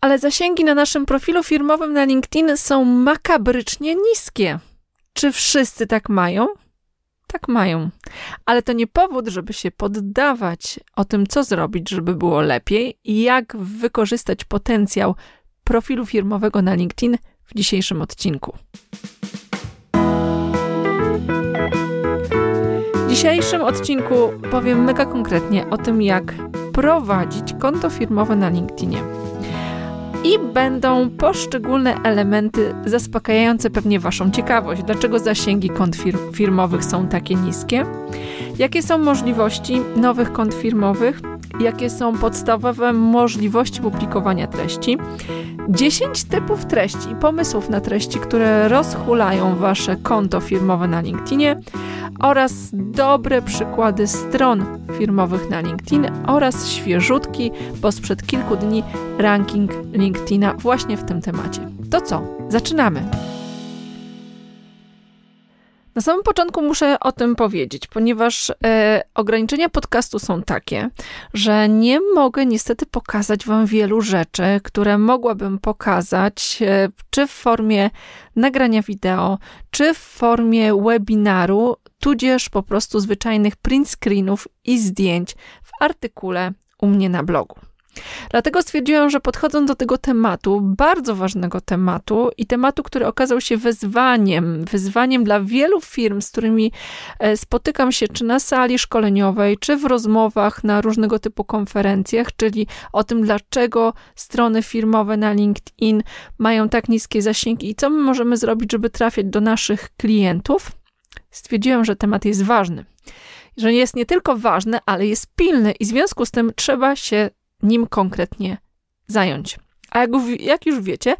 ale zasięgi na naszym profilu firmowym na LinkedIn są makabrycznie niskie. Czy wszyscy tak mają? Tak mają. Ale to nie powód, żeby się poddawać o tym, co zrobić, żeby było lepiej i jak wykorzystać potencjał profilu firmowego na LinkedIn w dzisiejszym odcinku. W dzisiejszym odcinku powiem mega konkretnie o tym, jak prowadzić konto firmowe na LinkedInie. I będą poszczególne elementy zaspokajające pewnie Waszą ciekawość. Dlaczego zasięgi kont fir- firmowych są takie niskie? Jakie są możliwości nowych kont firmowych? Jakie są podstawowe możliwości publikowania treści? 10 typów treści i pomysłów na treści, które rozhulają Wasze konto firmowe na LinkedInie oraz dobre przykłady stron firmowych na LinkedIn oraz świeżutki, bo sprzed kilku dni ranking LinkedIna właśnie w tym temacie. To co? Zaczynamy! Na samym początku muszę o tym powiedzieć, ponieważ e, ograniczenia podcastu są takie, że nie mogę niestety pokazać Wam wielu rzeczy, które mogłabym pokazać, e, czy w formie nagrania wideo, czy w formie webinaru, tudzież po prostu zwyczajnych print screenów i zdjęć w artykule u mnie na blogu. Dlatego stwierdziłam, że podchodząc do tego tematu, bardzo ważnego tematu i tematu, który okazał się wyzwaniem, wyzwaniem dla wielu firm, z którymi e, spotykam się czy na sali szkoleniowej, czy w rozmowach na różnego typu konferencjach, czyli o tym, dlaczego strony firmowe na LinkedIn mają tak niskie zasięgi i co my możemy zrobić, żeby trafiać do naszych klientów, stwierdziłam, że temat jest ważny. Że jest nie tylko ważny, ale jest pilny i w związku z tym trzeba się nim konkretnie zająć. A jak, jak już wiecie,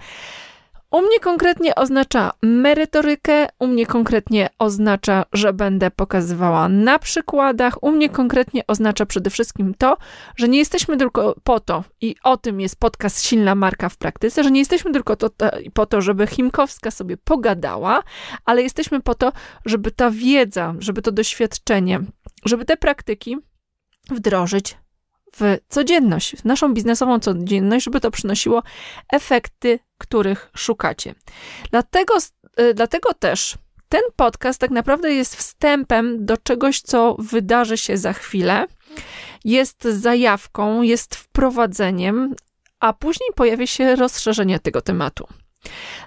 u mnie konkretnie oznacza merytorykę, u mnie konkretnie oznacza, że będę pokazywała na przykładach, u mnie konkretnie oznacza przede wszystkim to, że nie jesteśmy tylko po to, i o tym jest podcast Silna Marka w praktyce, że nie jesteśmy tylko to, to, po to, żeby Chimkowska sobie pogadała, ale jesteśmy po to, żeby ta wiedza, żeby to doświadczenie, żeby te praktyki wdrożyć w codzienność, w naszą biznesową codzienność, żeby to przynosiło efekty, których szukacie. Dlatego, y, dlatego też ten podcast tak naprawdę jest wstępem do czegoś, co wydarzy się za chwilę. Jest zajawką, jest wprowadzeniem, a później pojawi się rozszerzenie tego tematu.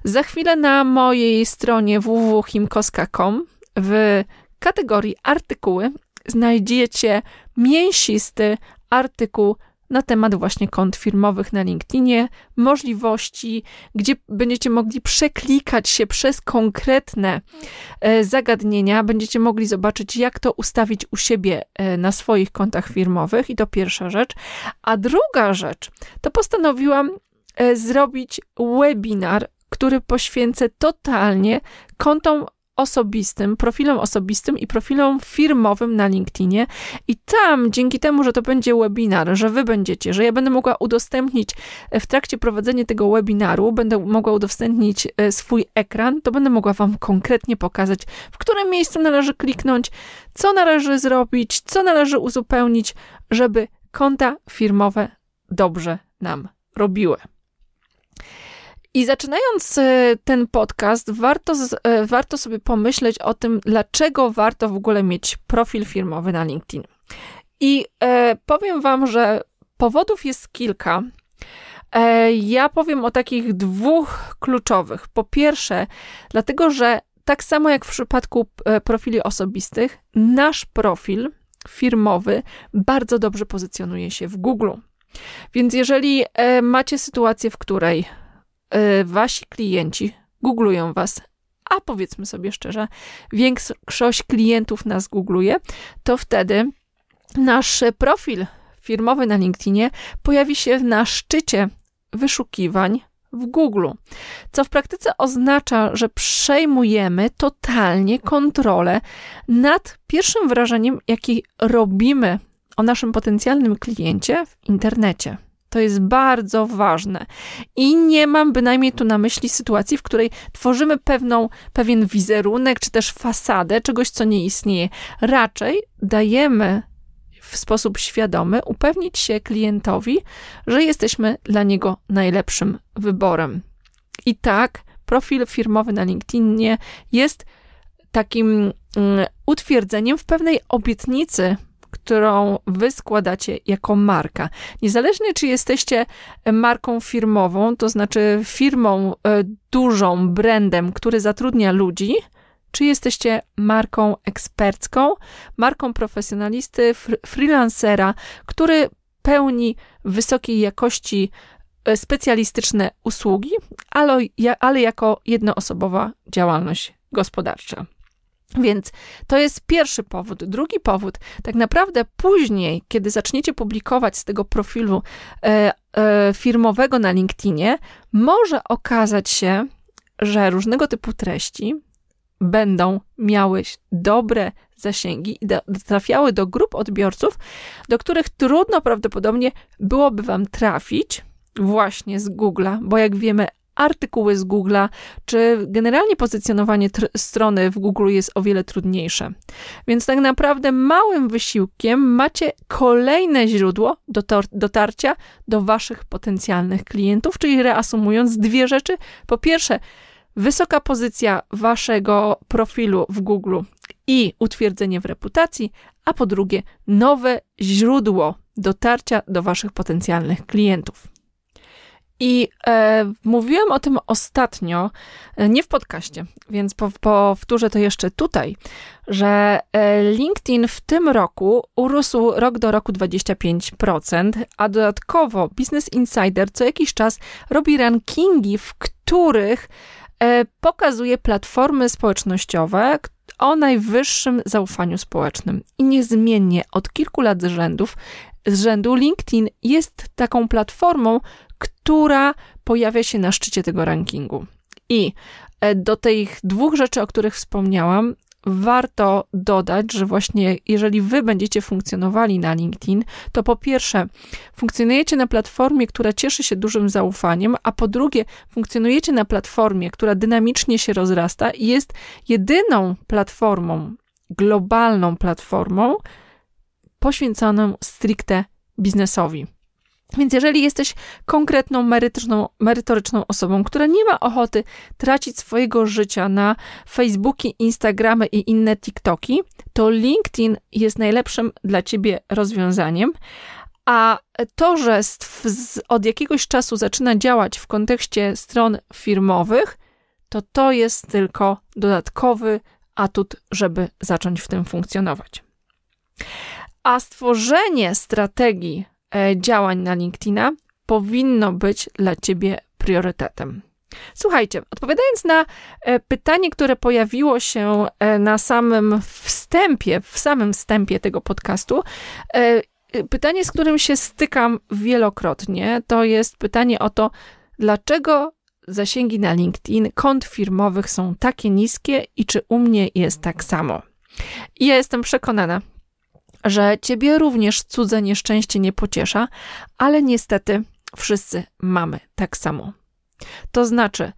Za chwilę na mojej stronie www.himkoska.com w kategorii artykuły znajdziecie mięsisty artykuł na temat właśnie kont firmowych na LinkedInie, możliwości, gdzie będziecie mogli przeklikać się przez konkretne e, zagadnienia, będziecie mogli zobaczyć, jak to ustawić u siebie e, na swoich kontach firmowych, i to pierwsza rzecz. A druga rzecz, to postanowiłam e, zrobić webinar, który poświęcę totalnie kontom osobistym, profilom osobistym i profilom firmowym na LinkedInie. I tam, dzięki temu, że to będzie webinar, że wy będziecie, że ja będę mogła udostępnić e, w trakcie prowadzenia tego webinaru, będę mogła udostępnić e, swój ekran, to będę mogła wam konkretnie pokazać, w którym miejscu należy kliknąć, co należy zrobić, co należy uzupełnić, żeby konta firmowe dobrze nam robiły. I zaczynając e, ten podcast, warto, e, warto sobie pomyśleć o tym, dlaczego warto w ogóle mieć profil firmowy na LinkedIn. I e, powiem Wam, że powodów jest kilka. Ja powiem o takich dwóch kluczowych. Po pierwsze, dlatego, że tak samo jak w przypadku profili osobistych, nasz profil firmowy bardzo dobrze pozycjonuje się w Google. Więc jeżeli macie sytuację, w której wasi klienci googlują was, a powiedzmy sobie szczerze, większość klientów nas googluje, to wtedy nasz profil firmowy na LinkedInie pojawi się na szczycie wyszukiwań w Google, co w praktyce oznacza, że przejmujemy totalnie kontrolę nad pierwszym wrażeniem, jakie robimy o naszym potencjalnym kliencie w internecie. To jest bardzo ważne. I nie mam bynajmniej tu na myśli sytuacji, w której tworzymy pewną, pewien wizerunek, czy też fasadę czegoś, co nie istnieje. Raczej dajemy w sposób świadomy upewnić się klientowi, że jesteśmy dla niego najlepszym wyborem. I tak, profil firmowy na LinkedInie jest takim mm, utwierdzeniem w pewnej obietnicy, którą wy składacie jako marka. Niezależnie czy jesteście marką firmową, to znaczy firmą e, dużą, brandem, który zatrudnia ludzi, czy jesteście marką ekspercką, marką profesjonalisty, freelancera, który pełni wysokiej jakości e, specjalistyczne usługi, ale, ale jako jednoosobowa działalność gospodarcza. Więc to jest pierwszy powód. Drugi powód, tak naprawdę później, kiedy zaczniecie publikować z tego profilu e, e, firmowego na LinkedInie, może okazać się, że różnego typu treści będą miały dobre zasięgi i trafiały do grup odbiorców, do których trudno prawdopodobnie byłoby Wam trafić właśnie z Google'a, bo jak wiemy, artykuły z Google'a, czy generalnie pozycjonowanie strony w Google jest o wiele trudniejsze. Więc tak naprawdę małym wysiłkiem macie kolejne źródło dotar dotarcia do Waszych potencjalnych klientów, czyli reasumując dwie rzeczy. Po pierwsze, wysoka pozycja Waszego profilu w Google i utwierdzenie w reputacji, a po drugie, nowe źródło dotarcia do Waszych potencjalnych klientów. I e, mówiłam o tym ostatnio, e, nie w podcaście, więc po, powtórzę to jeszcze tutaj, że e, LinkedIn w tym roku urósł rok do roku 25%, a dodatkowo Business Insider co jakiś czas robi rankingi, w których e, pokazuje platformy społecznościowe o najwyższym zaufaniu społecznym. I niezmiennie od kilku lat z rzędów z rzędu LinkedIn jest taką platformą, która pojawia się na szczycie tego rankingu. I e, do tych dwóch rzeczy, o których wspomniałam, warto dodać, że właśnie jeżeli wy będziecie funkcjonowali na LinkedIn, to po pierwsze, funkcjonujecie na platformie, która cieszy się dużym zaufaniem, a po drugie, funkcjonujecie na platformie, która dynamicznie się rozrasta i jest jedyną platformą, globalną platformą poświęconą stricte biznesowi. Więc jeżeli jesteś konkretną, merytoryczną, merytoryczną osobą, która nie ma ochoty tracić swojego życia na Facebooki, Instagramy i inne TikToki, to LinkedIn jest najlepszym dla ciebie rozwiązaniem. A to, że od jakiegoś czasu zaczyna działać w kontekście stron firmowych, to to jest tylko dodatkowy atut, żeby zacząć w tym funkcjonować. A stworzenie strategii E, działań na LinkedIna powinno być dla ciebie priorytetem. Słuchajcie, odpowiadając na e, pytanie, które pojawiło się e, na samym wstępie, w samym wstępie tego podcastu, pytanie, z którym się stykam wielokrotnie, to jest pytanie o to, dlaczego zasięgi na LinkedIn kont firmowych są takie niskie i czy u mnie jest tak samo. I ja jestem przekonana, że ciebie również cudze nieszczęście nie pociesza, ale niestety wszyscy mamy tak samo. To znaczy,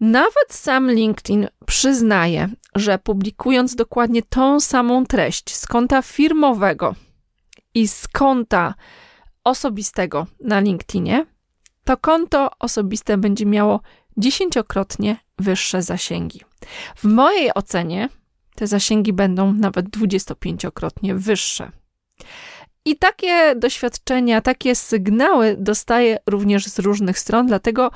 nawet sam LinkedIn przyznaje, że publikując dokładnie tą samą treść z konta firmowego i z konta osobistego na LinkedInie, to konto osobiste będzie miało dziesięciokrotnie wyższe zasięgi. W mojej ocenie te zasięgi będą nawet 25-krotnie wyższe. I takie doświadczenia, takie sygnały dostaję również z różnych stron, dlatego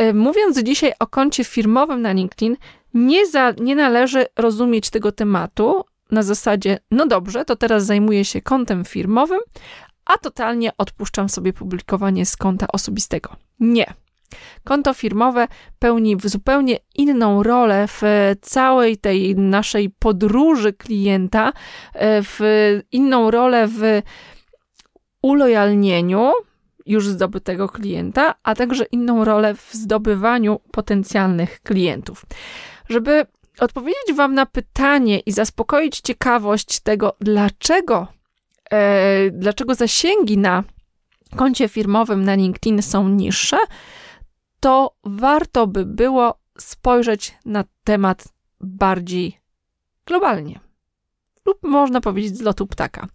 y, mówiąc dzisiaj o koncie firmowym na LinkedIn, nie, za, nie należy rozumieć tego tematu na zasadzie, no dobrze, to teraz zajmuję się kontem firmowym, a totalnie odpuszczam sobie publikowanie z konta osobistego. Nie. Konto firmowe pełni zupełnie inną rolę w całej tej naszej podróży klienta, e, w inną rolę w ulojalnieniu już zdobytego klienta, a także inną rolę w zdobywaniu potencjalnych klientów. Żeby odpowiedzieć Wam na pytanie i zaspokoić ciekawość tego, dlaczego, e, dlaczego zasięgi na koncie firmowym na LinkedIn są niższe, to warto by było spojrzeć na temat bardziej globalnie, lub można powiedzieć z lotu ptaka.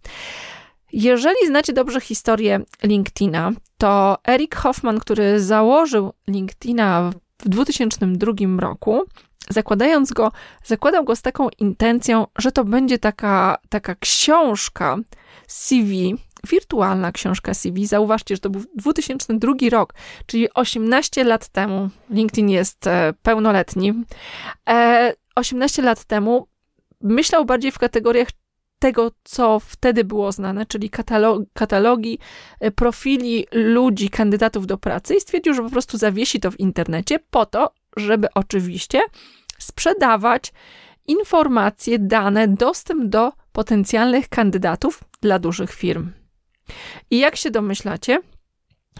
Jeżeli znacie dobrze historię LinkedIna, to Eric Hoffman, który założył LinkedIna w 2002 roku, zakładając go, zakładał go z taką intencją, że to będzie taka, taka książka CV, wirtualna książka CV. Zauważcie, że to był 2002 rok, czyli 18 lat temu. LinkedIn jest e, pełnoletni. E, 18 lat temu myślał bardziej w kategoriach tego, co wtedy było znane, czyli katalog, katalogi e, profili ludzi, kandydatów do pracy i stwierdził, że po prostu zawiesi to w internecie po to, żeby oczywiście sprzedawać informacje, dane, dostęp do potencjalnych kandydatów dla dużych firm. I jak się domyślacie,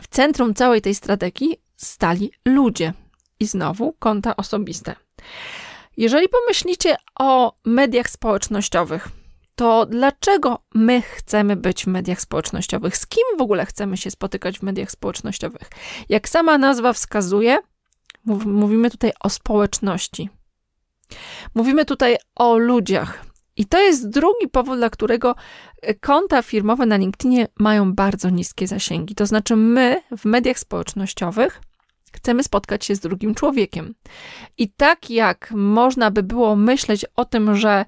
w centrum całej tej strategii stali ludzie. I znowu konta osobiste. Jeżeli pomyślicie o mediach społecznościowych, to dlaczego my chcemy być w mediach społecznościowych? Z kim w ogóle chcemy się spotykać w mediach społecznościowych? Jak sama nazwa wskazuje, mówimy tutaj o społeczności. Mówimy tutaj o ludziach. I to jest drugi powód, dla którego konta firmowe na LinkedInie mają bardzo niskie zasięgi. To znaczy, my w mediach społecznościowych chcemy spotkać się z drugim człowiekiem. I tak jak można by było myśleć o tym, że,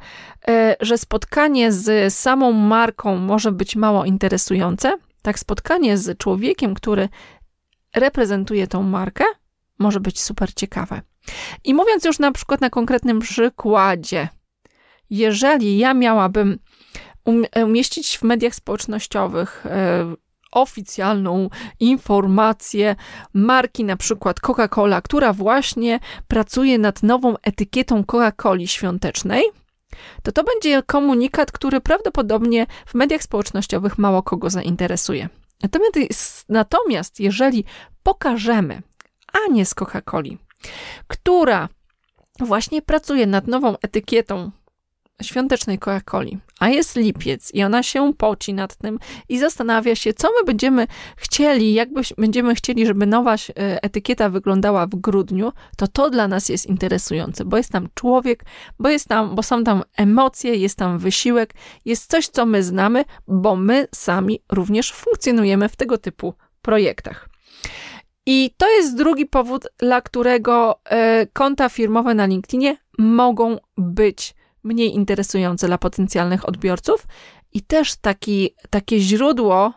e, że spotkanie z samą marką może być mało interesujące, tak spotkanie z człowiekiem, który reprezentuje tą markę, może być super ciekawe. I mówiąc już na przykład na konkretnym przykładzie, jeżeli ja miałabym um, umieścić w mediach społecznościowych e, oficjalną informację marki na przykład Coca-Cola, która właśnie pracuje nad nową etykietą Coca-Coli świątecznej, to to będzie komunikat, który prawdopodobnie w mediach społecznościowych mało kogo zainteresuje. Natomiast, natomiast jeżeli pokażemy Anię z Coca-Coli, która właśnie pracuje nad nową etykietą świątecznej Coca-Coli, a jest lipiec i ona się poci nad tym i zastanawia się, co my będziemy chcieli, jak będziemy chcieli, żeby nowa e, etykieta wyglądała w grudniu, to to dla nas jest interesujące, bo jest tam człowiek, bo, jest tam, bo są tam emocje, jest tam wysiłek, jest coś, co my znamy, bo my sami również funkcjonujemy w tego typu projektach. I to jest drugi powód, dla którego e, konta firmowe na LinkedInie mogą być mniej interesujące dla potencjalnych odbiorców i też taki, takie źródło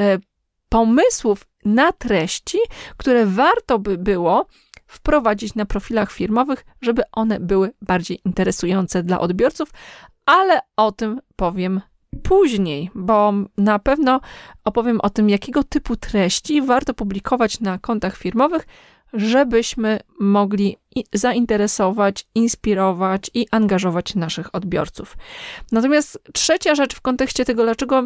e, pomysłów na treści, które warto by było wprowadzić na profilach firmowych, żeby one były bardziej interesujące dla odbiorców, ale o tym powiem później, bo na pewno opowiem o tym, jakiego typu treści warto publikować na kontach firmowych, żebyśmy mogli zainteresować, inspirować i angażować naszych odbiorców. Natomiast trzecia rzecz w kontekście tego, dlaczego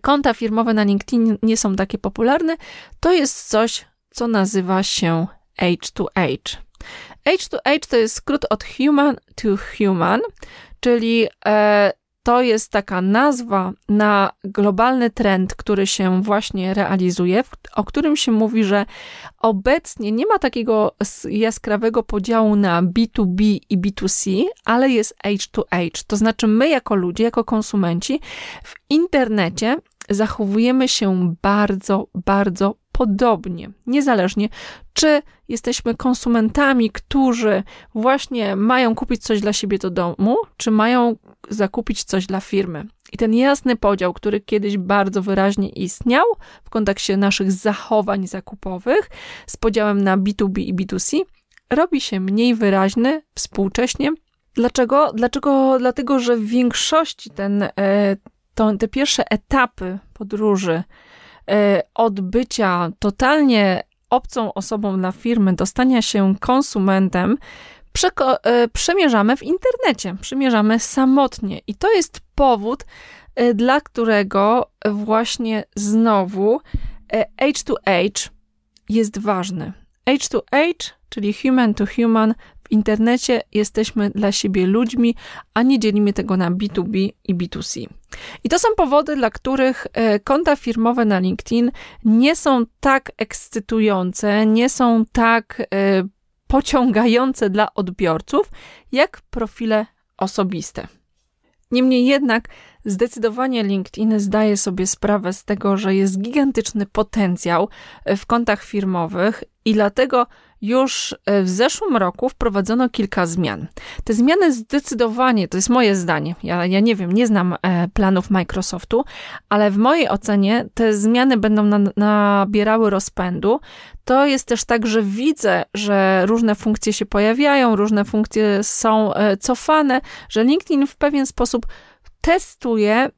konta firmowe na LinkedIn nie są takie popularne, to jest coś, co nazywa się H2H. H2H to jest skrót od human to human, czyli e, to jest taka nazwa na globalny trend, który się właśnie realizuje, o którym się mówi, że obecnie nie ma takiego jaskrawego podziału na B2B i B2C, ale jest H2H. To znaczy, my jako ludzie, jako konsumenci w internecie zachowujemy się bardzo, bardzo podobnie, niezależnie czy jesteśmy konsumentami, którzy właśnie mają kupić coś dla siebie do domu, czy mają zakupić coś dla firmy. I ten jasny podział, który kiedyś bardzo wyraźnie istniał w kontekście naszych zachowań zakupowych z podziałem na B2B i B2C, robi się mniej wyraźny współcześnie. Dlaczego? Dlaczego? Dlatego, że w większości ten, e, to, te pierwsze etapy podróży od bycia totalnie obcą osobą dla firmy, do stania się konsumentem, e, przemierzamy w internecie, przemierzamy samotnie. I to jest powód, e, dla którego właśnie znowu H2H e, jest ważny. H2H, czyli human to human, internecie jesteśmy dla siebie ludźmi, a nie dzielimy tego na B2B i B2C. I to są powody, dla których e, konta firmowe na LinkedIn nie są tak ekscytujące, nie są tak e, pociągające dla odbiorców, jak profile osobiste. Niemniej jednak Zdecydowanie LinkedIn zdaje sobie sprawę z tego, że jest gigantyczny potencjał w kontach firmowych i dlatego już w zeszłym roku wprowadzono kilka zmian. Te zmiany zdecydowanie, to jest moje zdanie, ja, ja nie wiem, nie znam e, planów Microsoftu, ale w mojej ocenie te zmiany będą na, nabierały rozpędu. To jest też tak, że widzę, że różne funkcje się pojawiają, różne funkcje są e, cofane, że LinkedIn w pewien sposób testuje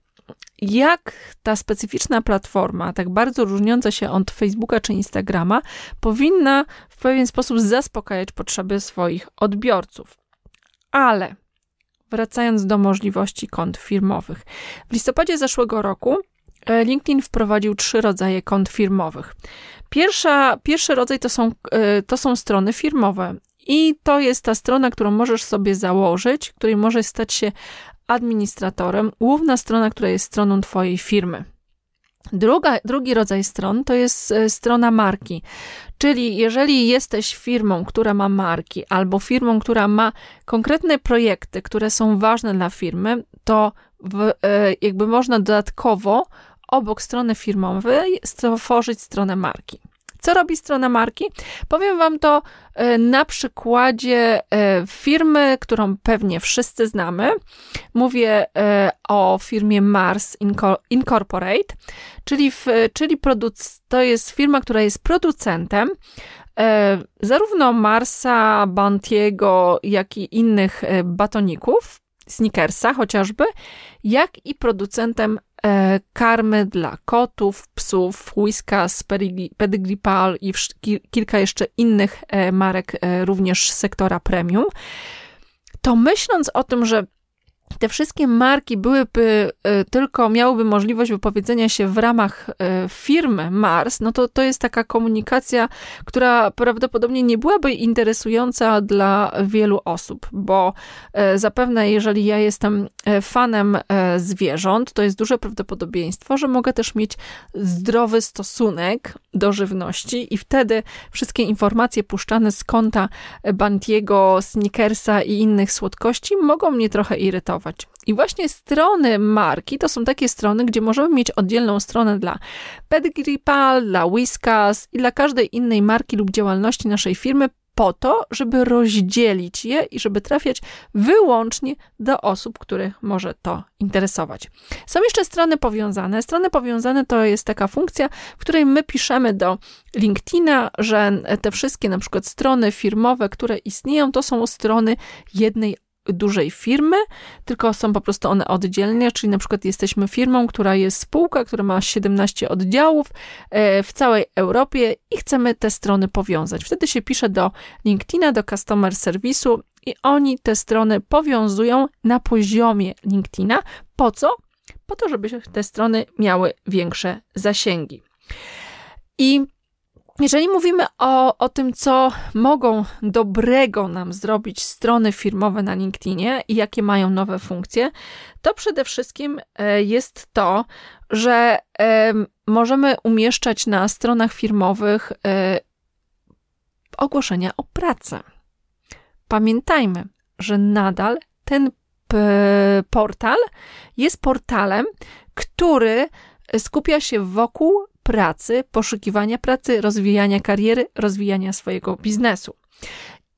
jak ta specyficzna platforma, tak bardzo różniąca się od Facebooka czy Instagrama, powinna w pewien sposób zaspokajać potrzeby swoich odbiorców. Ale wracając do możliwości kont firmowych. W listopadzie zeszłego roku e, LinkedIn wprowadził trzy rodzaje kont firmowych. Pierwsza, pierwszy rodzaj to są, e, to są strony firmowe. I to jest ta strona, którą możesz sobie założyć, której możesz stać się administratorem, główna strona, która jest stroną Twojej firmy. Druga, drugi rodzaj stron to jest e, strona marki, czyli jeżeli jesteś firmą, która ma marki, albo firmą, która ma konkretne projekty, które są ważne dla firmy, to w, e, jakby można dodatkowo obok strony firmowej stworzyć stronę marki. Co robi strona marki? Powiem Wam to e, na przykładzie e, firmy, którą pewnie wszyscy znamy. Mówię e, o firmie Mars Incorporate, czyli, w, czyli produc- to jest firma, która jest producentem zarówno Marsa, Bantiego, jak i innych batoników, Snickersa chociażby, jak i producentem E, karmy dla kotów, psów, Whiskas, Pedigree Pal i kilka jeszcze innych e, marek e, również z sektora premium, to myśląc o tym, że te wszystkie marki byłyby e, tylko, miałyby możliwość wypowiedzenia się w ramach e, firmy Mars, no to to jest taka komunikacja, która prawdopodobnie nie byłaby interesująca dla wielu osób, bo e, zapewne jeżeli ja jestem fanem zwierząt, to jest duże prawdopodobieństwo, że mogę też mieć zdrowy stosunek do żywności i wtedy wszystkie informacje puszczane z konta Bantiego, Snickersa i innych słodkości mogą mnie trochę irytować. I właśnie strony marki to są takie strony, gdzie możemy mieć oddzielną stronę dla Pedigree Pal, dla Whiskas i dla każdej innej marki lub działalności naszej firmy po to, żeby rozdzielić je i żeby trafiać wyłącznie do osób, których może to interesować. Są jeszcze strony powiązane. Strony powiązane to jest taka funkcja, w której my piszemy do LinkedIna, że te wszystkie na przykład strony firmowe, które istnieją, to są strony jednej dużej firmy, tylko są po prostu one oddzielnie, czyli na przykład jesteśmy firmą, która jest spółka, która ma 17 oddziałów e, w całej Europie i chcemy te strony powiązać. Wtedy się pisze do LinkedIna, do Customer Service'u i oni te strony powiązują na poziomie LinkedIna. Po co? Po to, żeby te strony miały większe zasięgi. I jeżeli mówimy o, o tym, co mogą dobrego nam zrobić strony firmowe na LinkedInie i jakie mają nowe funkcje, to przede wszystkim e, jest to, że możemy umieszczać na stronach firmowych e, ogłoszenia o pracę. Pamiętajmy, że nadal ten portal jest portalem, który skupia się wokół pracy, poszukiwania pracy, rozwijania kariery, rozwijania swojego biznesu.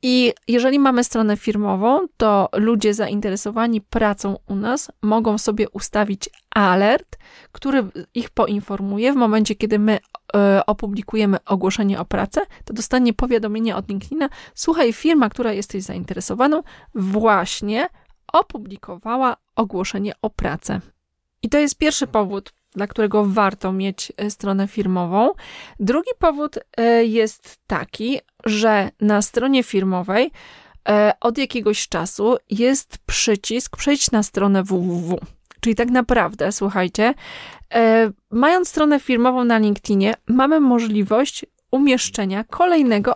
I jeżeli mamy stronę firmową, to ludzie zainteresowani pracą u nas mogą sobie ustawić alert, który ich poinformuje w momencie, kiedy my e, opublikujemy ogłoszenie o pracę, to dostanie powiadomienie od LinkedIna: Słuchaj, firma, która jesteś zainteresowaną, właśnie opublikowała ogłoszenie o pracę. I to jest pierwszy powód, dla którego warto mieć e, stronę firmową. Drugi powód e, jest taki, że na stronie firmowej e, od jakiegoś czasu jest przycisk przejdź na stronę www. Czyli tak naprawdę, słuchajcie, mając stronę firmową na LinkedInie, mamy możliwość umieszczenia kolejnego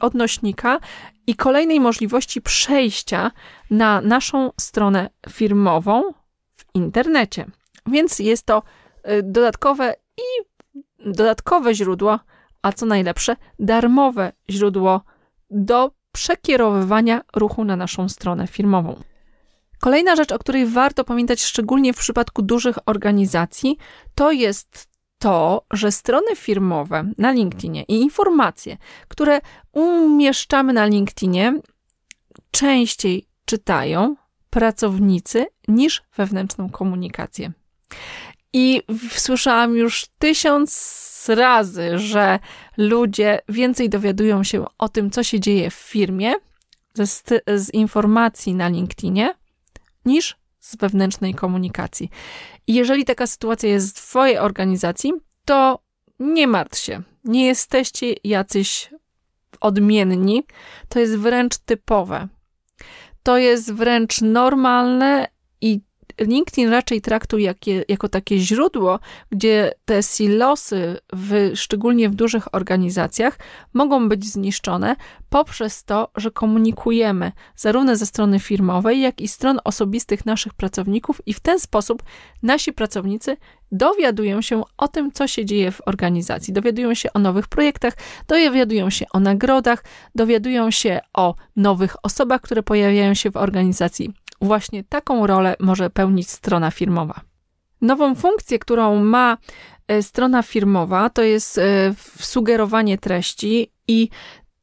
odnośnika i kolejnej możliwości przejścia na naszą stronę firmową w internecie. Więc jest to y, dodatkowe i dodatkowe źródło, a co najlepsze, darmowe źródło do przekierowywania ruchu na naszą stronę firmową. Kolejna rzecz, o której warto pamiętać, szczególnie w przypadku dużych organizacji, to jest to, że strony firmowe na LinkedInie i informacje, które umieszczamy na LinkedInie, częściej czytają pracownicy niż wewnętrzną komunikację. I słyszałam już tysiąc razy, że ludzie więcej dowiadują się o tym, co się dzieje w firmie z, z informacji na LinkedInie, niż z wewnętrznej komunikacji. I jeżeli taka sytuacja jest w Twojej organizacji, to nie martw się. Nie jesteście jacyś odmienni. To jest wręcz typowe. To jest wręcz normalne LinkedIn raczej traktuje jakie, jako takie źródło, gdzie te silosy, w, szczególnie w dużych organizacjach, mogą być zniszczone poprzez to, że komunikujemy zarówno ze strony firmowej, jak i stron osobistych naszych pracowników, i w ten sposób nasi pracownicy dowiadują się o tym, co się dzieje w organizacji, dowiadują się o nowych projektach, dowiadują się o nagrodach, dowiadują się o nowych osobach, które pojawiają się w organizacji. Właśnie taką rolę może pełnić strona firmowa. Nową funkcję, którą ma e, strona firmowa, to jest e, sugerowanie treści i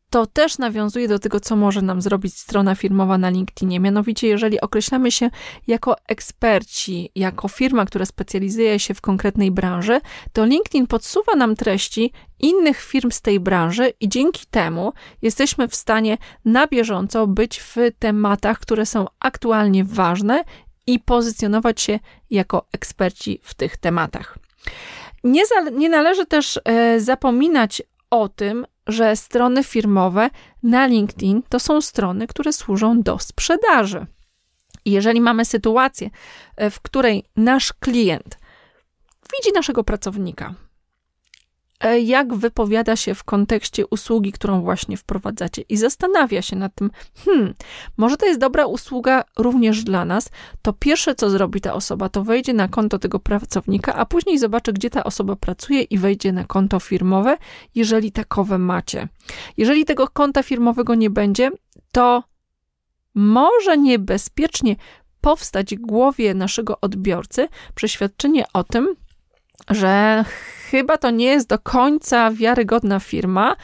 to też nawiązuje do tego, co może nam zrobić strona firmowa na LinkedInie. Mianowicie, jeżeli określamy się jako eksperci, jako firma, która specjalizuje się w konkretnej branży, to LinkedIn podsuwa nam treści innych firm z tej branży i dzięki temu jesteśmy w stanie na bieżąco być w tematach, które są aktualnie ważne i pozycjonować się jako eksperci w tych tematach. Nie, nie należy też e, zapominać o tym, że strony firmowe na LinkedIn to są strony, które służą do sprzedaży. I jeżeli mamy sytuację, e, w której nasz klient widzi naszego pracownika, jak wypowiada się w kontekście usługi, którą właśnie wprowadzacie i zastanawia się nad tym, hmm, może to jest dobra usługa również dla nas, to pierwsze, co zrobi ta osoba, to wejdzie na konto tego pracownika, a później zobaczy, gdzie ta osoba pracuje i wejdzie na konto firmowe, jeżeli takowe macie. Jeżeli tego konta firmowego nie będzie, to może niebezpiecznie powstać w głowie naszego odbiorcy przeświadczenie o tym, że chyba to nie jest do końca wiarygodna firma.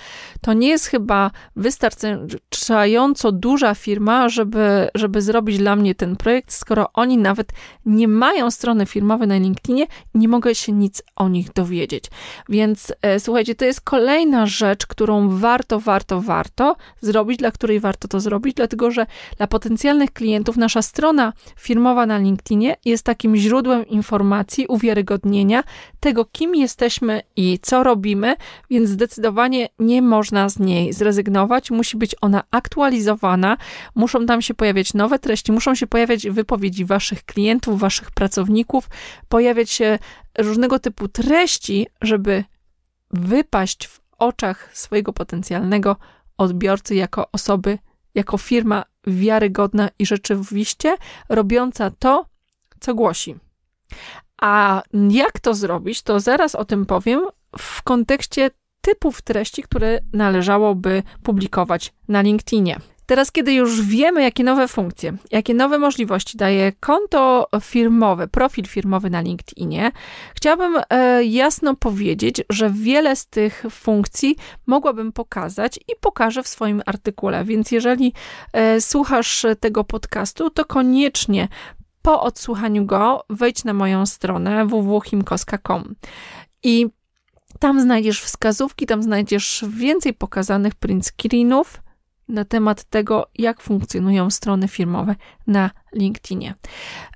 To nie jest chyba wystarczająco duża firma, żeby, żeby zrobić dla mnie ten projekt, skoro oni nawet nie mają strony firmowej na LinkedInie nie mogę się nic o nich dowiedzieć. Więc e, słuchajcie, to jest kolejna rzecz, którą warto, warto, warto zrobić, dla której warto to zrobić, dlatego że dla potencjalnych klientów nasza strona firmowa na LinkedInie jest takim źródłem informacji, uwiarygodnienia tego, kim jesteśmy i co robimy, więc zdecydowanie nie można z niej zrezygnować. Musi być ona aktualizowana, muszą tam się pojawiać nowe treści, muszą się pojawiać wypowiedzi waszych klientów, waszych pracowników, pojawiać się różnego typu treści, żeby wypaść w oczach swojego potencjalnego odbiorcy jako osoby, jako firma wiarygodna i rzeczywiście robiąca to, co głosi. A jak to zrobić, to zaraz o tym powiem w kontekście typów treści, które należałoby publikować na LinkedInie. Teraz, kiedy już wiemy, jakie nowe funkcje, jakie nowe możliwości daje konto firmowe, profil firmowy na LinkedInie, chciałabym e, jasno powiedzieć, że wiele z tych funkcji mogłabym pokazać i pokażę w swoim artykule. Więc jeżeli e, słuchasz tego podcastu, to koniecznie po odsłuchaniu go wejdź na moją stronę www.himkoska.com i tam znajdziesz wskazówki, tam znajdziesz więcej pokazanych print screenów na temat tego, jak funkcjonują strony firmowe na LinkedInie.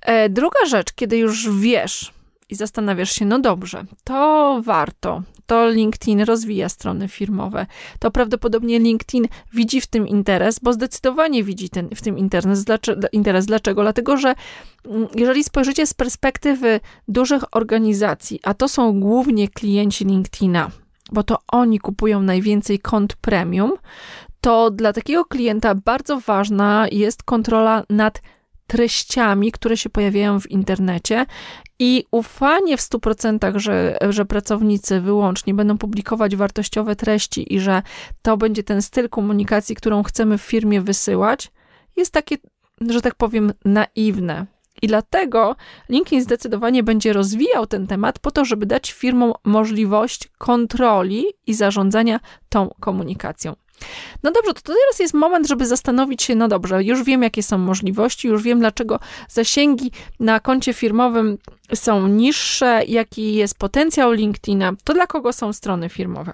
E, druga rzecz, kiedy już wiesz, i zastanawiasz się, no dobrze, to warto, to LinkedIn rozwija strony firmowe, to prawdopodobnie LinkedIn widzi w tym interes, bo zdecydowanie widzi ten, w tym interes. Dlaczego? interes. Dlaczego? Dlatego, że mm, jeżeli spojrzycie z perspektywy dużych organizacji, a to są głównie klienci LinkedIna, bo to oni kupują najwięcej kont premium, to dla takiego klienta bardzo ważna jest kontrola nad treściami, które się pojawiają w internecie i ufanie w 100%, że, że pracownicy wyłącznie będą publikować wartościowe treści i że to będzie ten styl komunikacji, którą chcemy w firmie wysyłać, jest takie że tak powiem, naiwne. I dlatego LinkedIn zdecydowanie będzie rozwijał ten temat po to, żeby dać firmom możliwość kontroli i zarządzania tą komunikacją. No dobrze, to teraz jest moment, żeby zastanowić się, no dobrze, już wiem, jakie są możliwości, już wiem, dlaczego zasięgi na koncie firmowym są niższe, jaki jest potencjał LinkedIna, to dla kogo są strony firmowe.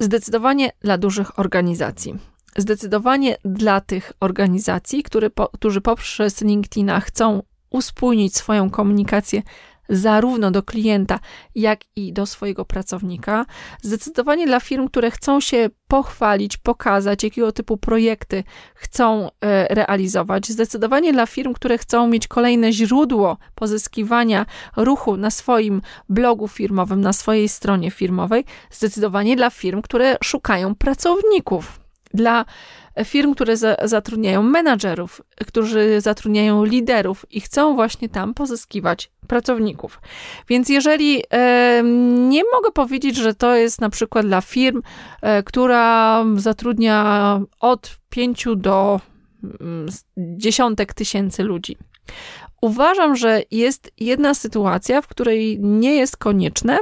Zdecydowanie dla dużych organizacji. Zdecydowanie dla tych organizacji, które którzy poprzez LinkedIna chcą uspójnić swoją komunikację zarówno do klienta, jak i do swojego pracownika. Zdecydowanie dla firm, które chcą się pochwalić, pokazać, jakiego typu projekty chcą e, realizować. Zdecydowanie dla firm, które chcą mieć kolejne źródło pozyskiwania ruchu na swoim blogu firmowym, na swojej stronie firmowej. Zdecydowanie dla firm, które szukają pracowników. Dla firm, które za, zatrudniają menadżerów, którzy zatrudniają liderów i chcą właśnie tam pozyskiwać pracowników. Więc jeżeli e, nie mogę powiedzieć, że to jest na przykład dla firm, e, która zatrudnia od pięciu do mm, dziesiątek tysięcy ludzi. Uważam, że jest jedna sytuacja, w której nie jest konieczne,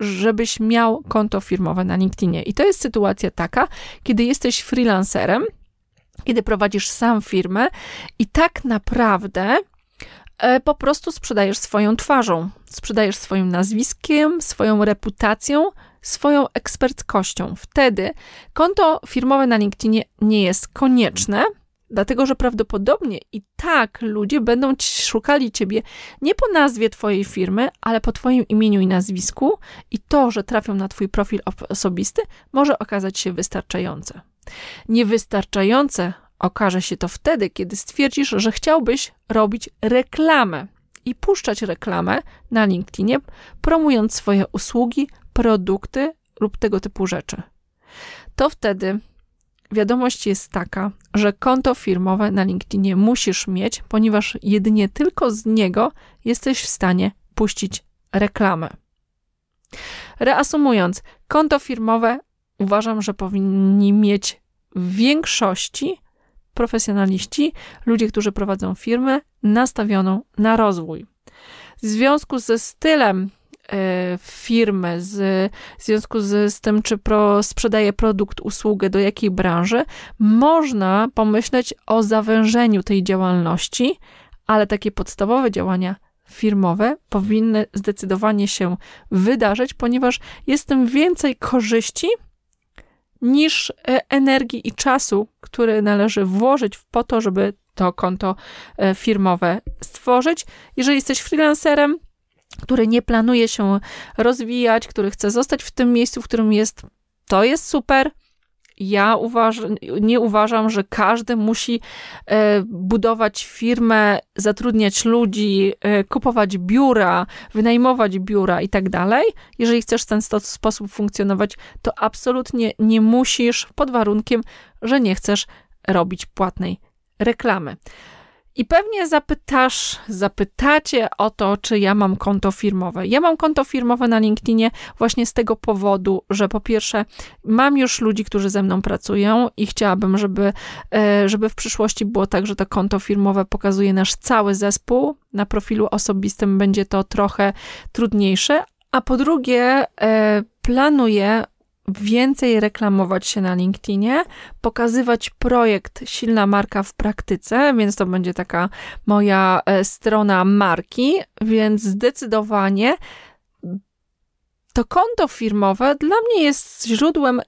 żebyś miał konto firmowe na LinkedInie. I to jest sytuacja taka, kiedy jesteś freelancerem, kiedy prowadzisz sam firmę i tak naprawdę e, po prostu sprzedajesz swoją twarzą, sprzedajesz swoim nazwiskiem, swoją reputacją, swoją eksperckością. Wtedy konto firmowe na LinkedInie nie jest konieczne, Dlatego, że prawdopodobnie i tak ludzie będą szukali ciebie nie po nazwie twojej firmy, ale po twoim imieniu i nazwisku, i to, że trafią na twój profil osobisty, może okazać się wystarczające. Niewystarczające okaże się to wtedy, kiedy stwierdzisz, że chciałbyś robić reklamę i puszczać reklamę na LinkedInie, promując swoje usługi, produkty lub tego typu rzeczy. To wtedy wiadomość jest taka, że konto firmowe na LinkedInie musisz mieć, ponieważ jedynie tylko z niego jesteś w stanie puścić reklamę. Reasumując, konto firmowe uważam, że powinni mieć w większości profesjonaliści, ludzie, którzy prowadzą firmę, nastawioną na rozwój. W związku ze stylem firmy, z, w związku z, z tym, czy pro, sprzedaje produkt, usługę, do jakiej branży, można pomyśleć o zawężeniu tej działalności, ale takie podstawowe działania firmowe powinny zdecydowanie się wydarzyć, ponieważ jest tym więcej korzyści niż e, energii i czasu, który należy włożyć po to, żeby to konto e, firmowe stworzyć. Jeżeli jesteś freelancerem, który nie planuje się rozwijać, który chce zostać w tym miejscu, w którym jest, to jest super. Ja uważ, nie uważam, że każdy musi e, budować firmę, zatrudniać ludzi, e, kupować biura, wynajmować biura i tak dalej. Jeżeli chcesz w ten sposób funkcjonować, to absolutnie nie musisz, pod warunkiem, że nie chcesz robić płatnej reklamy. I pewnie zapytasz, zapytacie o to, czy ja mam konto firmowe. Ja mam konto firmowe na LinkedInie właśnie z tego powodu, że po pierwsze mam już ludzi, którzy ze mną pracują i chciałabym, żeby, e, żeby w przyszłości było tak, że to konto firmowe pokazuje nasz cały zespół. Na profilu osobistym będzie to trochę trudniejsze. A po drugie, e, planuję więcej reklamować się na LinkedInie, pokazywać projekt Silna Marka w praktyce, więc to będzie taka moja e, strona marki, więc zdecydowanie to konto firmowe dla mnie jest źródłem,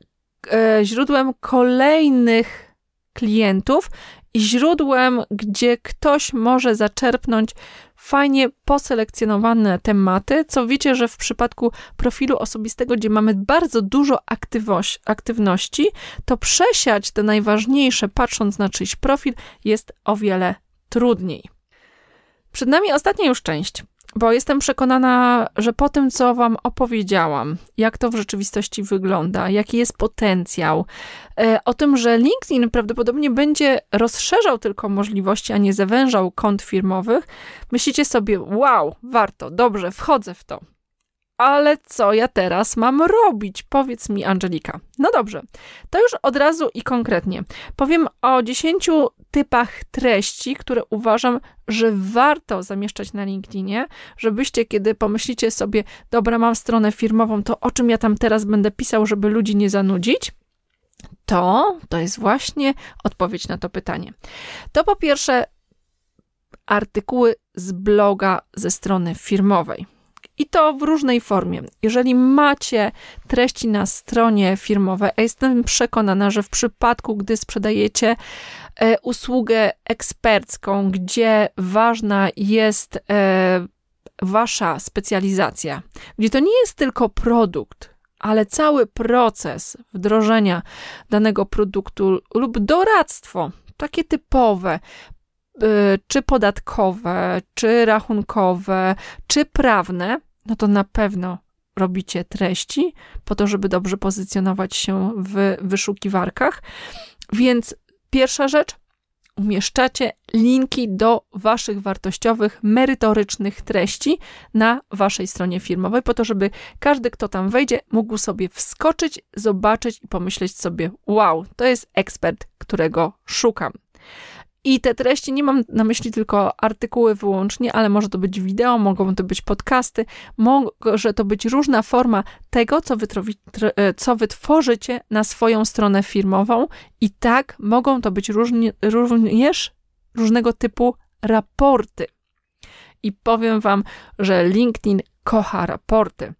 e, źródłem kolejnych klientów źródłem, gdzie ktoś może zaczerpnąć fajnie poselekcjonowane tematy, co wiecie, że w przypadku profilu osobistego, gdzie mamy bardzo dużo aktywności, to przesiać te najważniejsze, patrząc na czyjś profil, jest o wiele trudniej. Przed nami ostatnia już część bo jestem przekonana, że po tym, co Wam opowiedziałam, jak to w rzeczywistości wygląda, jaki jest potencjał, e, o tym, że LinkedIn prawdopodobnie będzie rozszerzał tylko możliwości, a nie zawężał kont firmowych, myślicie sobie, wow, warto, dobrze, wchodzę w to. Ale co ja teraz mam robić? Powiedz mi, Angelika. No dobrze, to już od razu i konkretnie. Powiem o 10 typach treści, które uważam, że warto zamieszczać na LinkedInie, żebyście, kiedy pomyślicie sobie, dobra, mam stronę firmową, to o czym ja tam teraz będę pisał, żeby ludzi nie zanudzić? To, to jest właśnie odpowiedź na to pytanie. To po pierwsze artykuły z bloga ze strony firmowej. I to w różnej formie. Jeżeli macie treści na stronie firmowej, a jestem przekonana, że w przypadku, gdy sprzedajecie e, usługę ekspercką, gdzie ważna jest e, wasza specjalizacja, gdzie to nie jest tylko produkt, ale cały proces wdrożenia danego produktu lub doradztwo, takie typowe, Y, czy podatkowe, czy rachunkowe, czy prawne, no to na pewno robicie treści po to, żeby dobrze pozycjonować się w wyszukiwarkach. Więc pierwsza rzecz, umieszczacie linki do waszych wartościowych, merytorycznych treści na waszej stronie firmowej, po to, żeby każdy, kto tam wejdzie, mógł sobie wskoczyć, zobaczyć i pomyśleć sobie: Wow, to jest ekspert, którego szukam. I te treści, nie mam na myśli tylko artykuły wyłącznie, ale może to być wideo, mogą to być podcasty, może to być różna forma tego, co, e, co wytworzycie na swoją stronę firmową, i tak mogą to być również różnego typu raporty. I powiem Wam, że LinkedIn kocha raporty.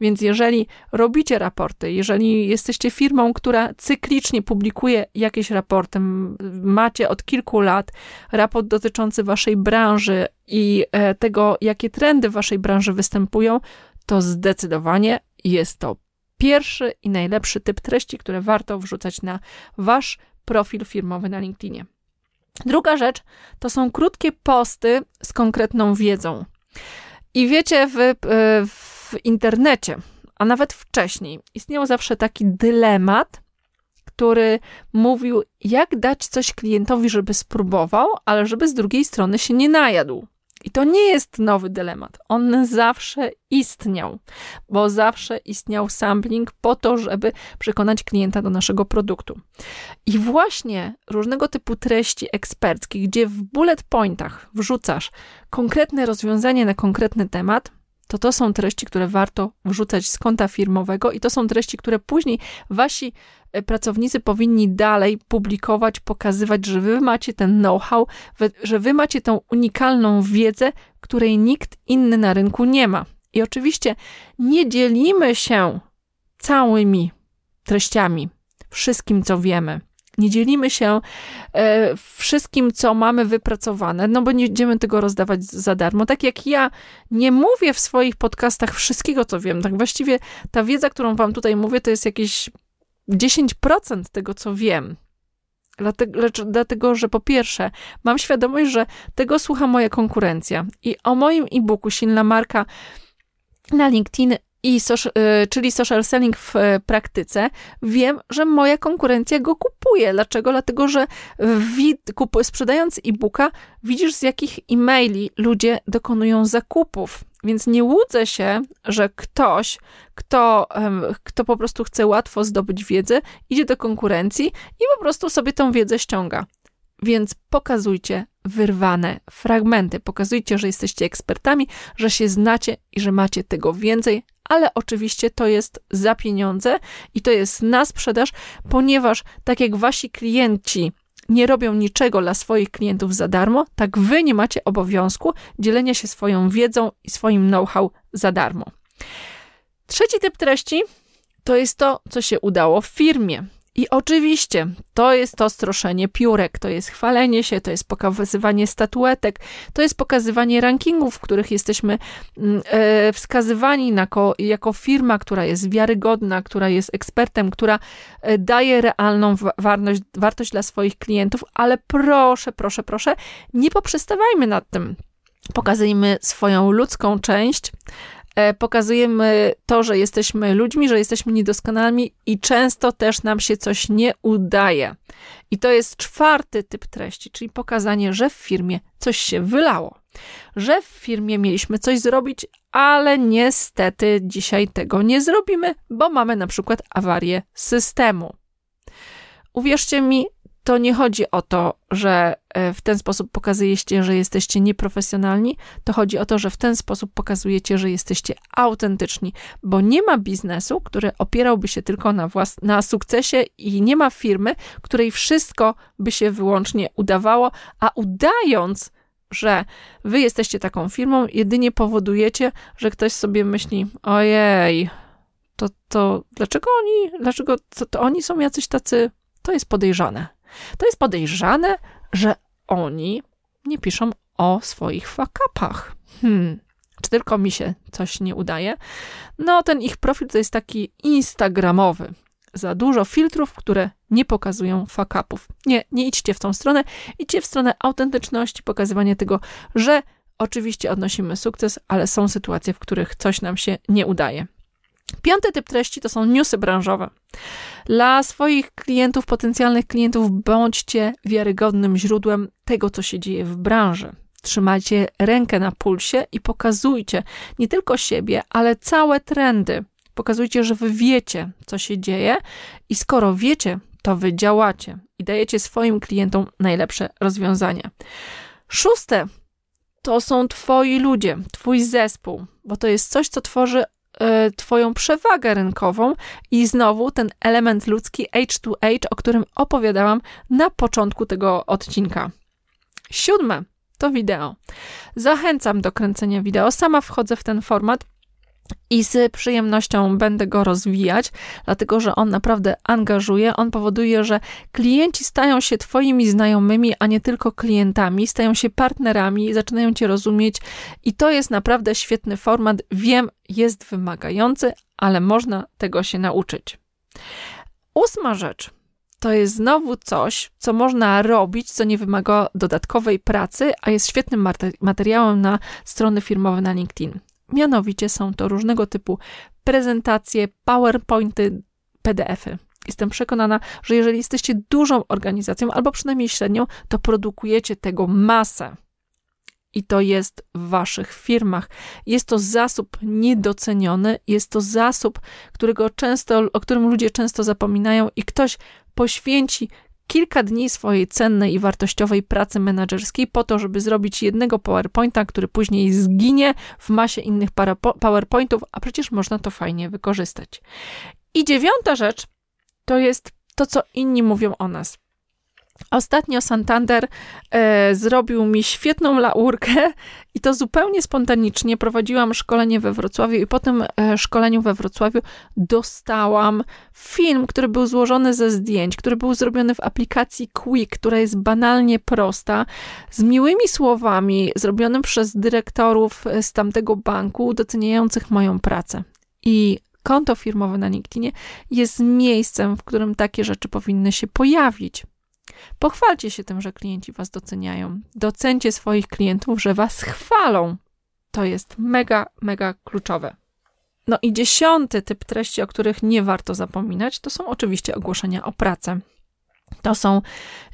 Więc jeżeli robicie raporty, jeżeli jesteście firmą, która cyklicznie publikuje jakieś raporty, macie od kilku lat raport dotyczący waszej branży i e, tego, jakie trendy w waszej branży występują, to zdecydowanie jest to pierwszy i najlepszy typ treści, które warto wrzucać na wasz profil firmowy na LinkedInie. Druga rzecz to są krótkie posty z konkretną wiedzą. I wiecie, w, e, w internecie, a nawet wcześniej, istniał zawsze taki dylemat, który mówił, jak dać coś klientowi, żeby spróbował, ale żeby z drugiej strony się nie najadł. I to nie jest nowy dylemat. On zawsze istniał, bo zawsze istniał sampling po to, żeby przekonać klienta do naszego produktu. I właśnie różnego typu treści eksperckie, gdzie w bullet pointach wrzucasz konkretne rozwiązanie na konkretny temat, to to są treści, które warto wrzucać z konta firmowego i to są treści, które później wasi e, pracownicy powinni dalej publikować, pokazywać, że wy macie ten know-how, że wy macie tą unikalną wiedzę, której nikt inny na rynku nie ma. I oczywiście nie dzielimy się całymi treściami, wszystkim, co wiemy. Nie dzielimy się e, wszystkim, co mamy wypracowane, no bo nie będziemy tego rozdawać za darmo. Tak jak ja nie mówię w swoich podcastach wszystkiego, co wiem. Tak właściwie ta wiedza, którą wam tutaj mówię, to jest jakieś 10% tego, co wiem. Dlatego, lecz, dlatego, że po pierwsze, mam świadomość, że tego słucha moja konkurencja. I o moim e-booku Silna Marka na LinkedIn i social, y, czyli social selling w y, praktyce, wiem, że moja konkurencja go kupuje. Dlaczego? Dlatego, że wid, sprzedając e-booka, widzisz z jakich e-maili ludzie dokonują zakupów. Więc nie łudzę się, że ktoś, kto, kto po prostu chce łatwo zdobyć wiedzę, idzie do konkurencji i po prostu sobie tą wiedzę ściąga. Więc pokazujcie wyrwane fragmenty. Pokazujcie, że jesteście ekspertami, że się znacie i że macie tego więcej, ale oczywiście to jest za pieniądze i to jest na sprzedaż, ponieważ tak jak wasi klienci nie robią niczego dla swoich klientów za darmo, tak wy nie macie obowiązku dzielenia się swoją wiedzą i swoim know-how za darmo. Trzeci typ treści to jest to, co się udało w firmie. I oczywiście to jest to stroszenie piórek, to jest chwalenie się, to jest pokazywanie statuetek, to jest pokazywanie rankingów, w których jesteśmy mm, e, wskazywani jako, jako firma, która jest wiarygodna, która jest ekspertem, która e, daje realną wartość, wartość dla swoich klientów, ale proszę, proszę, proszę, nie poprzestawajmy nad tym. Pokazujmy swoją ludzką część, pokazujemy to, że jesteśmy ludźmi, że jesteśmy niedoskonalni i często też nam się coś nie udaje. I to jest czwarty typ treści, czyli pokazanie, że w firmie coś się wylało, że w firmie mieliśmy coś zrobić, ale niestety dzisiaj tego nie zrobimy, bo mamy na przykład awarię systemu. Uwierzcie mi, to nie chodzi o to, że e, w ten sposób pokazujecie, że jesteście nieprofesjonalni, to chodzi o to, że w ten sposób pokazujecie, że jesteście autentyczni, bo nie ma biznesu, który opierałby się tylko na, włas- na sukcesie i nie ma firmy, której wszystko by się wyłącznie udawało, a udając, że wy jesteście taką firmą, jedynie powodujecie, że ktoś sobie myśli, ojej, to, to dlaczego oni, dlaczego to, to oni są jacyś tacy, to jest podejrzane. To jest podejrzane, że oni nie piszą o swoich fakapach. Hmm, czy tylko mi się coś nie udaje? No, ten ich profil to jest taki instagramowy. Za dużo filtrów, które nie pokazują fakapów. Nie, nie idźcie w tą stronę. Idźcie w stronę autentyczności, pokazywania tego, że oczywiście odnosimy sukces, ale są sytuacje, w których coś nam się nie udaje. Piąty typ treści to są newsy branżowe. Dla swoich klientów, potencjalnych klientów, bądźcie wiarygodnym źródłem tego, co się dzieje w branży. Trzymajcie rękę na pulsie i pokazujcie nie tylko siebie, ale całe trendy. Pokazujcie, że wy wiecie, co się dzieje, i skoro wiecie, to wy działacie i dajecie swoim klientom najlepsze rozwiązania. Szóste to są twoi ludzie, twój zespół, bo to jest coś, co tworzy Twoją przewagę rynkową i znowu ten element ludzki H2H, o którym opowiadałam na początku tego odcinka. Siódme to wideo. Zachęcam do kręcenia wideo. Sama wchodzę w ten format i z przyjemnością będę go rozwijać, dlatego że on naprawdę angażuje. On powoduje, że klienci stają się Twoimi znajomymi, a nie tylko klientami, stają się partnerami, zaczynają Cię rozumieć, i to jest naprawdę świetny format. Wiem, jest wymagający, ale można tego się nauczyć. Ósma rzecz. To jest znowu coś, co można robić, co nie wymaga dodatkowej pracy, a jest świetnym materiałem na strony firmowe na LinkedIn. Mianowicie są to różnego typu prezentacje, PowerPointy, PDFy. Jestem przekonana, że jeżeli jesteście dużą organizacją, albo przynajmniej średnią, to produkujecie tego masę. I to jest w waszych firmach. Jest to zasób niedoceniony, jest to zasób, którego często, o którym ludzie często zapominają, i ktoś poświęci kilka dni swojej cennej i wartościowej pracy menedżerskiej po to, żeby zrobić jednego PowerPointa, który później zginie w masie innych PowerPointów, a przecież można to fajnie wykorzystać. I dziewiąta rzecz to jest to, co inni mówią o nas. Ostatnio Santander e, zrobił mi świetną laurkę i to zupełnie spontanicznie. Prowadziłam szkolenie we Wrocławiu i po tym e, szkoleniu we Wrocławiu dostałam film, który był złożony ze zdjęć, który był zrobiony w aplikacji Quick, która jest banalnie prosta, z miłymi słowami, zrobionym przez dyrektorów z tamtego banku, doceniających moją pracę. I konto firmowe na LinkedInie jest miejscem, w którym takie rzeczy powinny się pojawić. Pochwalcie się tym, że klienci Was doceniają. Docencie swoich klientów, że Was chwalą. To jest mega, mega kluczowe. No i dziesiąty typ treści, o których nie warto zapominać, to są oczywiście ogłoszenia o pracę. To są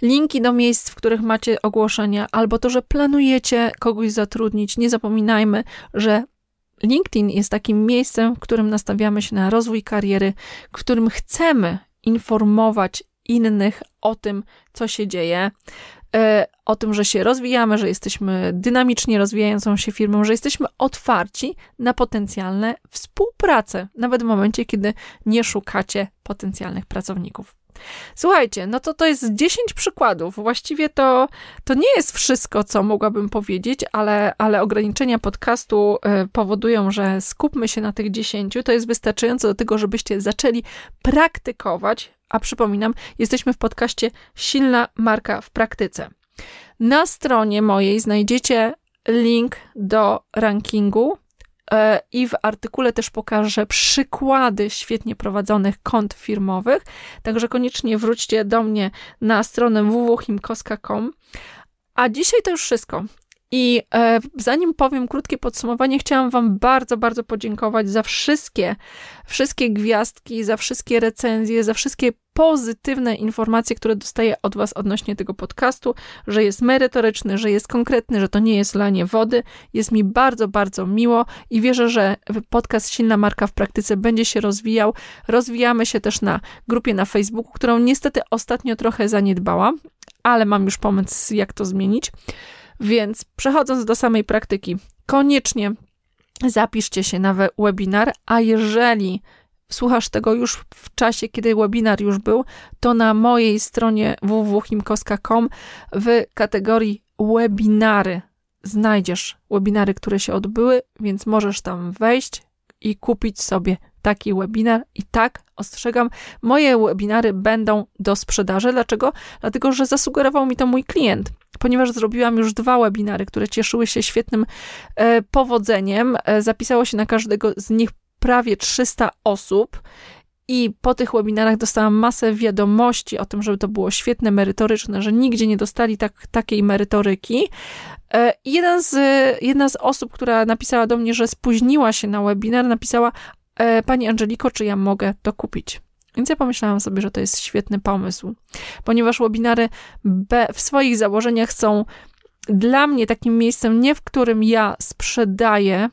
linki do miejsc, w których macie ogłoszenia, albo to, że planujecie kogoś zatrudnić. Nie zapominajmy, że LinkedIn jest takim miejscem, w którym nastawiamy się na rozwój kariery, w którym chcemy informować innych o tym, co się dzieje, e, o tym, że się rozwijamy, że jesteśmy dynamicznie rozwijającą się firmą, że jesteśmy otwarci na potencjalne współpracę, nawet w momencie, kiedy nie szukacie potencjalnych pracowników. Słuchajcie, no to to jest 10 przykładów. Właściwie to, to nie jest wszystko, co mogłabym powiedzieć, ale, ale ograniczenia podcastu e, powodują, że skupmy się na tych 10. To jest wystarczające do tego, żebyście zaczęli praktykować. A przypominam, jesteśmy w podcaście Silna marka w praktyce. Na stronie mojej znajdziecie link do rankingu E, I w artykule też pokażę przykłady świetnie prowadzonych kont firmowych, także koniecznie wróćcie do mnie na stronę www.himkoska.com. A dzisiaj to już wszystko. I e, zanim powiem krótkie podsumowanie, chciałam Wam bardzo, bardzo podziękować za wszystkie, wszystkie gwiazdki, za wszystkie recenzje, za wszystkie pozytywne informacje, które dostaję od Was odnośnie tego podcastu, że jest merytoryczny, że jest konkretny, że to nie jest lanie wody. Jest mi bardzo, bardzo miło i wierzę, że podcast Silna Marka w praktyce będzie się rozwijał. Rozwijamy się też na grupie na Facebooku, którą niestety ostatnio trochę zaniedbałam, ale mam już pomysł, jak to zmienić. Więc przechodząc do samej praktyki, koniecznie zapiszcie się na webinar, a jeżeli słuchasz tego już w czasie, kiedy webinar już był, to na mojej stronie www.himkowska.com w kategorii webinary znajdziesz webinary, które się odbyły, więc możesz tam wejść i kupić sobie taki webinar. I tak, ostrzegam, moje webinary będą do sprzedaży. Dlaczego? Dlatego, że zasugerował mi to mój klient ponieważ zrobiłam już dwa webinary, które cieszyły się świetnym e, powodzeniem. E, zapisało się na każdego z nich prawie 300 osób. I po tych webinarach dostałam masę wiadomości o tym, żeby to było świetne, merytoryczne, że nigdzie nie dostali tak, takiej merytoryki. E, jeden z, jedna z osób, która napisała do mnie, że spóźniła się na webinar, napisała: Pani Angeliko, czy ja mogę to kupić? Więc ja pomyślałam sobie, że to jest świetny pomysł, ponieważ webinary w swoich założeniach są dla mnie takim miejscem, nie w którym ja sprzedaję,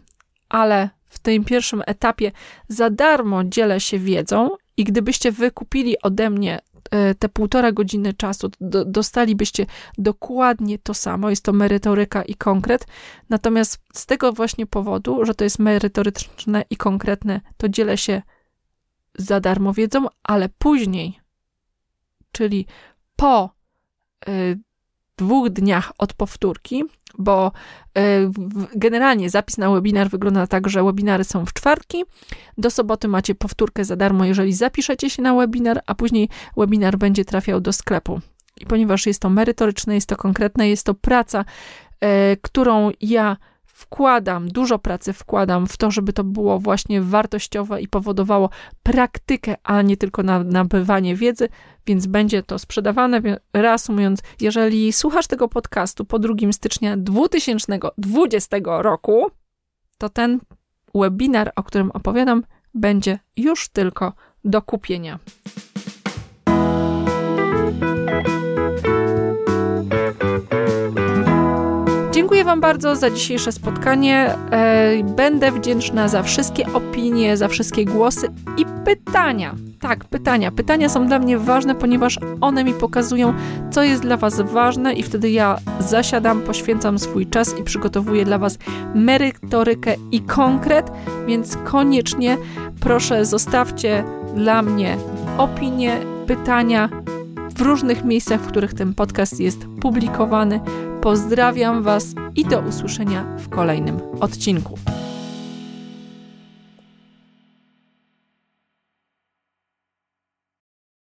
ale w tym pierwszym etapie za darmo dzielę się wiedzą i gdybyście wykupili ode mnie e, te półtora godziny czasu, do, dostalibyście dokładnie to samo, jest to merytoryka i konkret. Natomiast z tego właśnie powodu, że to jest merytoryczne i konkretne, to dzielę się za darmo wiedzą, ale później, czyli po y, dwóch dniach od powtórki, bo y, generalnie zapis na webinar wygląda tak, że webinary są w czwartki, do soboty macie powtórkę za darmo, jeżeli zapiszecie się na webinar, a później webinar będzie trafiał do sklepu. I ponieważ jest to merytoryczne, jest to konkretne, jest to praca, y, którą ja wkładam, dużo pracy wkładam w to, żeby to było właśnie wartościowe i powodowało praktykę, a nie tylko nabywanie wiedzy, więc będzie to sprzedawane. Reasumując, jeżeli słuchasz tego podcastu po 2 stycznia 2020 roku, to ten webinar, o którym opowiadam, będzie już tylko do kupienia. Wam bardzo za dzisiejsze spotkanie. E, będę wdzięczna za wszystkie opinie, za wszystkie głosy i pytania. Tak, pytania. Pytania są dla mnie ważne, ponieważ one mi pokazują, co jest dla Was ważne, i wtedy ja zasiadam, poświęcam swój czas i przygotowuję dla Was merytorykę i konkret, więc koniecznie proszę zostawcie dla mnie opinie, pytania w różnych miejscach, w których ten podcast jest publikowany. Pozdrawiam Was i do usłyszenia w kolejnym odcinku.